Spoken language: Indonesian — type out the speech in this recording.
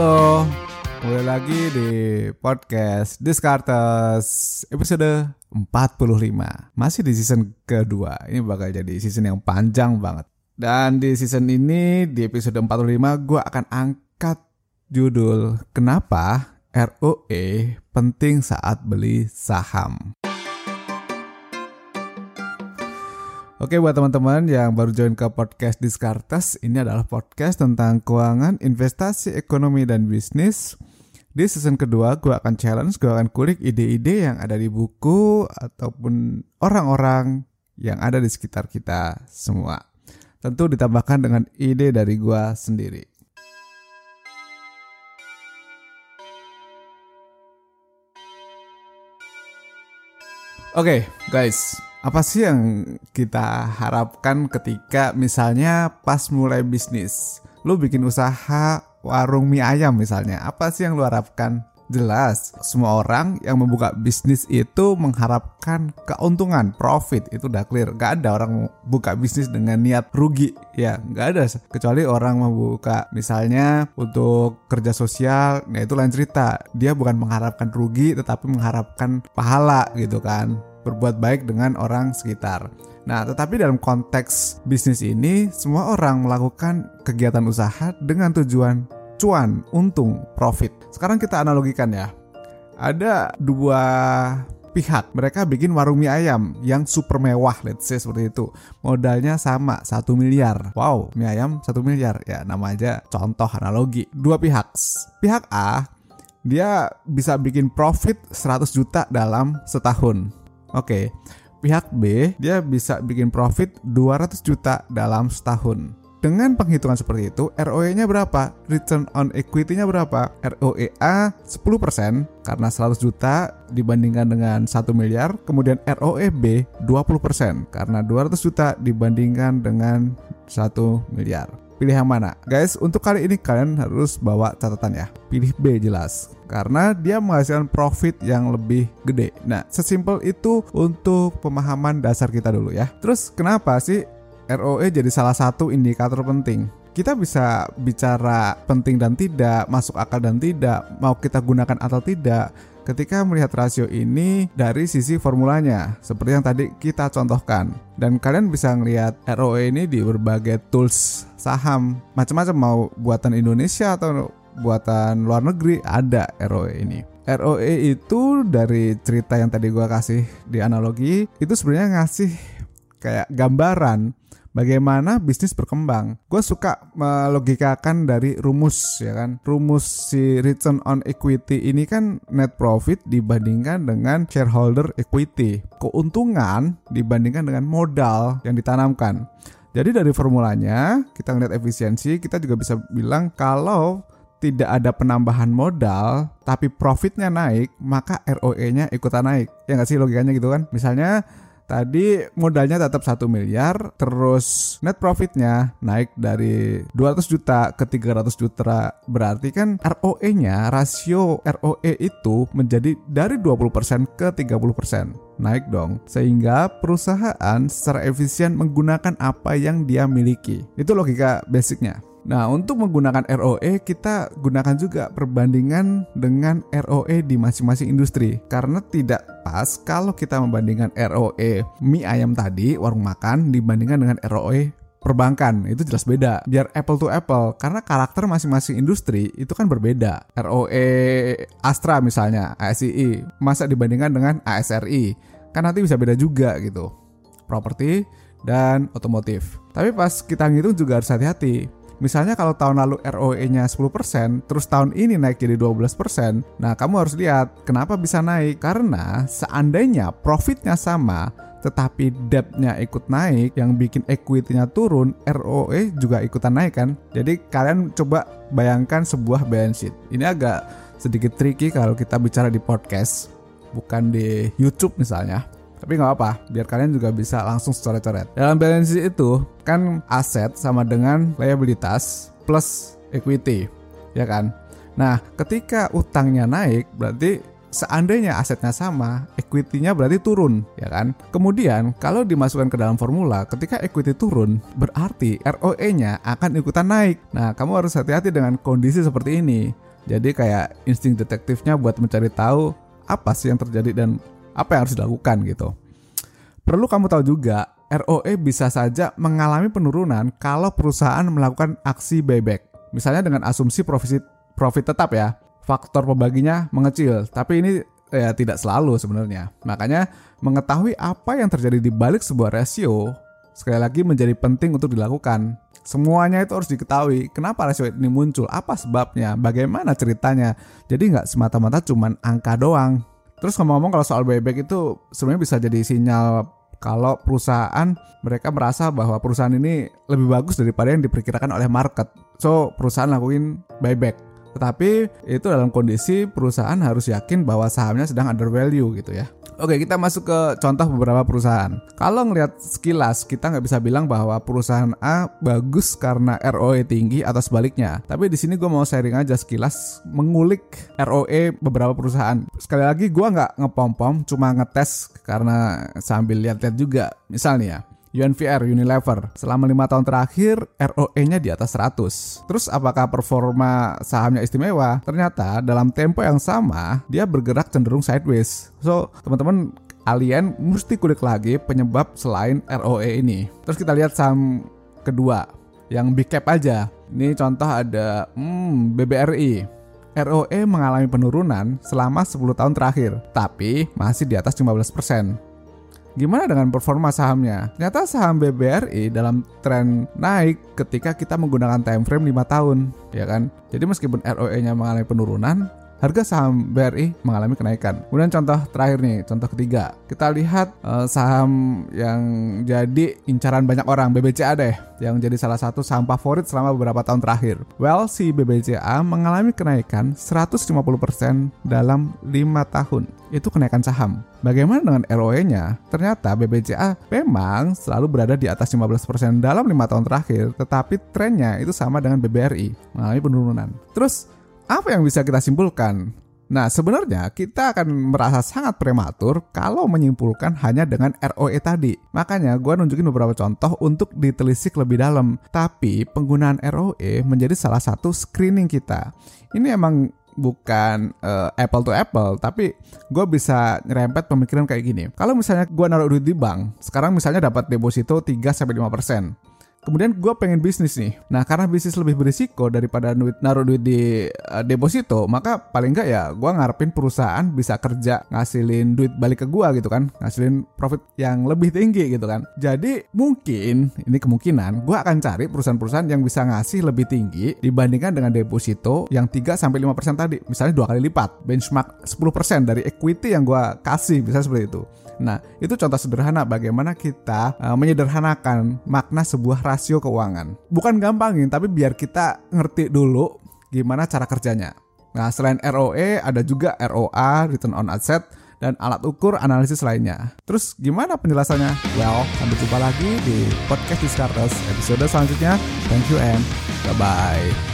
Halo, kembali lagi di podcast Discartes episode 45 Masih di season kedua, ini bakal jadi season yang panjang banget. Dan di season ini, di episode 45 gue akan angkat judul Kenapa ROE penting saat beli saham Oke buat teman-teman yang baru join ke podcast Diskartes, ini adalah podcast tentang keuangan, investasi, ekonomi, dan bisnis. Di season kedua, gue akan challenge, gue akan kulik ide-ide yang ada di buku ataupun orang-orang yang ada di sekitar kita semua. Tentu ditambahkan dengan ide dari gue sendiri. Oke, okay, guys, apa sih yang kita harapkan ketika misalnya pas mulai bisnis? Lu bikin usaha warung mie ayam misalnya. Apa sih yang lu harapkan? Jelas, semua orang yang membuka bisnis itu mengharapkan keuntungan, profit, itu udah clear. Gak ada orang buka bisnis dengan niat rugi, ya gak ada. Kecuali orang membuka misalnya untuk kerja sosial, nah itu lain cerita. Dia bukan mengharapkan rugi, tetapi mengharapkan pahala gitu kan berbuat baik dengan orang sekitar. Nah, tetapi dalam konteks bisnis ini, semua orang melakukan kegiatan usaha dengan tujuan cuan, untung, profit. Sekarang kita analogikan ya. Ada dua pihak. Mereka bikin warung mie ayam yang super mewah let's say seperti itu. Modalnya sama satu miliar. Wow mie ayam satu miliar. Ya nama aja contoh analogi. Dua pihak. Pihak A dia bisa bikin profit 100 juta dalam setahun Oke, pihak B dia bisa bikin profit 200 juta dalam setahun. Dengan penghitungan seperti itu, ROE-nya berapa? Return on equity-nya berapa? ROE A 10% karena 100 juta dibandingkan dengan 1 miliar, kemudian ROE B 20% karena 200 juta dibandingkan dengan 1 miliar. Pilih yang mana? Guys, untuk kali ini kalian harus bawa catatan ya. Pilih B jelas karena dia menghasilkan profit yang lebih gede. Nah, sesimpel itu untuk pemahaman dasar kita dulu ya. Terus kenapa sih ROE jadi salah satu indikator penting? Kita bisa bicara penting dan tidak, masuk akal dan tidak, mau kita gunakan atau tidak ketika melihat rasio ini dari sisi formulanya seperti yang tadi kita contohkan dan kalian bisa melihat ROE ini di berbagai tools saham macam-macam mau buatan Indonesia atau buatan luar negeri ada ROE ini. ROE itu dari cerita yang tadi gue kasih di analogi itu sebenarnya ngasih kayak gambaran bagaimana bisnis berkembang. Gue suka melogikakan dari rumus ya kan. Rumus si return on equity ini kan net profit dibandingkan dengan shareholder equity. Keuntungan dibandingkan dengan modal yang ditanamkan. Jadi dari formulanya kita ngeliat efisiensi, kita juga bisa bilang kalau tidak ada penambahan modal tapi profitnya naik maka ROE-nya ikutan naik ya nggak sih logikanya gitu kan misalnya tadi modalnya tetap 1 miliar terus net profitnya naik dari 200 juta ke 300 juta. Berarti kan ROE-nya rasio ROE itu menjadi dari 20% ke 30% naik dong sehingga perusahaan secara efisien menggunakan apa yang dia miliki. Itu logika basicnya Nah, untuk menggunakan ROE, kita gunakan juga perbandingan dengan ROE di masing-masing industri. Karena tidak pas kalau kita membandingkan ROE mie ayam tadi, warung makan, dibandingkan dengan ROE perbankan. Itu jelas beda. Biar apple to apple karena karakter masing-masing industri itu kan berbeda. ROE Astra misalnya ASII masa dibandingkan dengan ASRI kan nanti bisa beda juga gitu. Properti dan otomotif. Tapi pas kita ngitung juga harus hati-hati Misalnya kalau tahun lalu ROE-nya 10%, terus tahun ini naik jadi 12%, nah kamu harus lihat kenapa bisa naik. Karena seandainya profitnya sama, tetapi debt-nya ikut naik, yang bikin equity-nya turun, ROE juga ikutan naik kan. Jadi kalian coba bayangkan sebuah balance sheet. Ini agak sedikit tricky kalau kita bicara di podcast, bukan di YouTube misalnya. Tapi nggak apa, biar kalian juga bisa langsung coret-coret. Dalam balance sheet itu kan aset sama dengan liabilitas plus equity, ya kan? Nah, ketika utangnya naik, berarti seandainya asetnya sama, equity-nya berarti turun, ya kan? Kemudian, kalau dimasukkan ke dalam formula, ketika equity turun, berarti ROE-nya akan ikutan naik. Nah, kamu harus hati-hati dengan kondisi seperti ini. Jadi kayak insting detektifnya buat mencari tahu apa sih yang terjadi dan apa yang harus dilakukan gitu. Perlu kamu tahu juga, ROE bisa saja mengalami penurunan kalau perusahaan melakukan aksi buyback. Misalnya dengan asumsi profit profit tetap ya faktor pembaginya mengecil, tapi ini ya tidak selalu sebenarnya. Makanya mengetahui apa yang terjadi di balik sebuah rasio sekali lagi menjadi penting untuk dilakukan. Semuanya itu harus diketahui. Kenapa rasio ini muncul? Apa sebabnya? Bagaimana ceritanya? Jadi nggak semata-mata cuman angka doang. Terus ngomong-ngomong kalau soal buyback itu sebenarnya bisa jadi sinyal kalau perusahaan mereka merasa bahwa perusahaan ini lebih bagus daripada yang diperkirakan oleh market. So, perusahaan lakuin buyback. Tetapi itu dalam kondisi perusahaan harus yakin bahwa sahamnya sedang under value gitu ya. Oke, kita masuk ke contoh beberapa perusahaan. Kalau ngelihat sekilas, kita nggak bisa bilang bahwa perusahaan A bagus karena ROE tinggi atau sebaliknya. Tapi di sini gue mau sharing aja sekilas mengulik ROE beberapa perusahaan. Sekali lagi gue nggak ngepom-pom, cuma ngetes karena sambil lihat-lihat juga. Misalnya ya, UNVR Unilever selama lima tahun terakhir ROE-nya di atas 100. Terus apakah performa sahamnya istimewa? Ternyata dalam tempo yang sama dia bergerak cenderung sideways. So teman-teman alien mesti kulik lagi penyebab selain ROE ini. Terus kita lihat saham kedua yang big cap aja. Ini contoh ada hmm, BBRI. ROE mengalami penurunan selama 10 tahun terakhir, tapi masih di atas 15%. Gimana dengan performa sahamnya? Ternyata saham BBRI dalam tren naik ketika kita menggunakan time frame 5 tahun, ya kan? Jadi meskipun ROE-nya mengalami penurunan, harga saham BRI mengalami kenaikan. Kemudian contoh terakhir nih, contoh ketiga. Kita lihat uh, saham yang jadi incaran banyak orang, BBCA deh, yang jadi salah satu saham favorit selama beberapa tahun terakhir. Well, si BBCA mengalami kenaikan 150% dalam 5 tahun. Itu kenaikan saham. Bagaimana dengan ROE-nya? Ternyata BBCA memang selalu berada di atas 15% dalam 5 tahun terakhir, tetapi trennya itu sama dengan BBRI, mengalami penurunan. Terus apa yang bisa kita simpulkan? Nah, sebenarnya kita akan merasa sangat prematur kalau menyimpulkan hanya dengan ROE tadi. Makanya gue nunjukin beberapa contoh untuk ditelisik lebih dalam. Tapi penggunaan ROE menjadi salah satu screening kita. Ini emang bukan uh, apple to apple, tapi gue bisa nyerempet pemikiran kayak gini. Kalau misalnya gue naruh duit di bank, sekarang misalnya dapat deposito 3 sampai 5%. Kemudian gue pengen bisnis nih. Nah karena bisnis lebih berisiko daripada duit, naruh duit di uh, deposito, maka paling enggak ya gue ngarepin perusahaan bisa kerja ngasilin duit balik ke gue gitu kan, ngasilin profit yang lebih tinggi gitu kan. Jadi mungkin ini kemungkinan gue akan cari perusahaan-perusahaan yang bisa ngasih lebih tinggi dibandingkan dengan deposito yang 3 sampai 5% tadi. Misalnya dua kali lipat, benchmark 10% dari equity yang gue kasih bisa seperti itu. Nah, itu contoh sederhana bagaimana kita uh, menyederhanakan makna sebuah rasio keuangan. Bukan gampangin, tapi biar kita ngerti dulu gimana cara kerjanya. Nah, selain ROE ada juga ROA, return on asset, dan alat ukur analisis lainnya. Terus gimana penjelasannya? Well, sampai jumpa lagi di podcast Discartes episode selanjutnya. Thank you and bye-bye.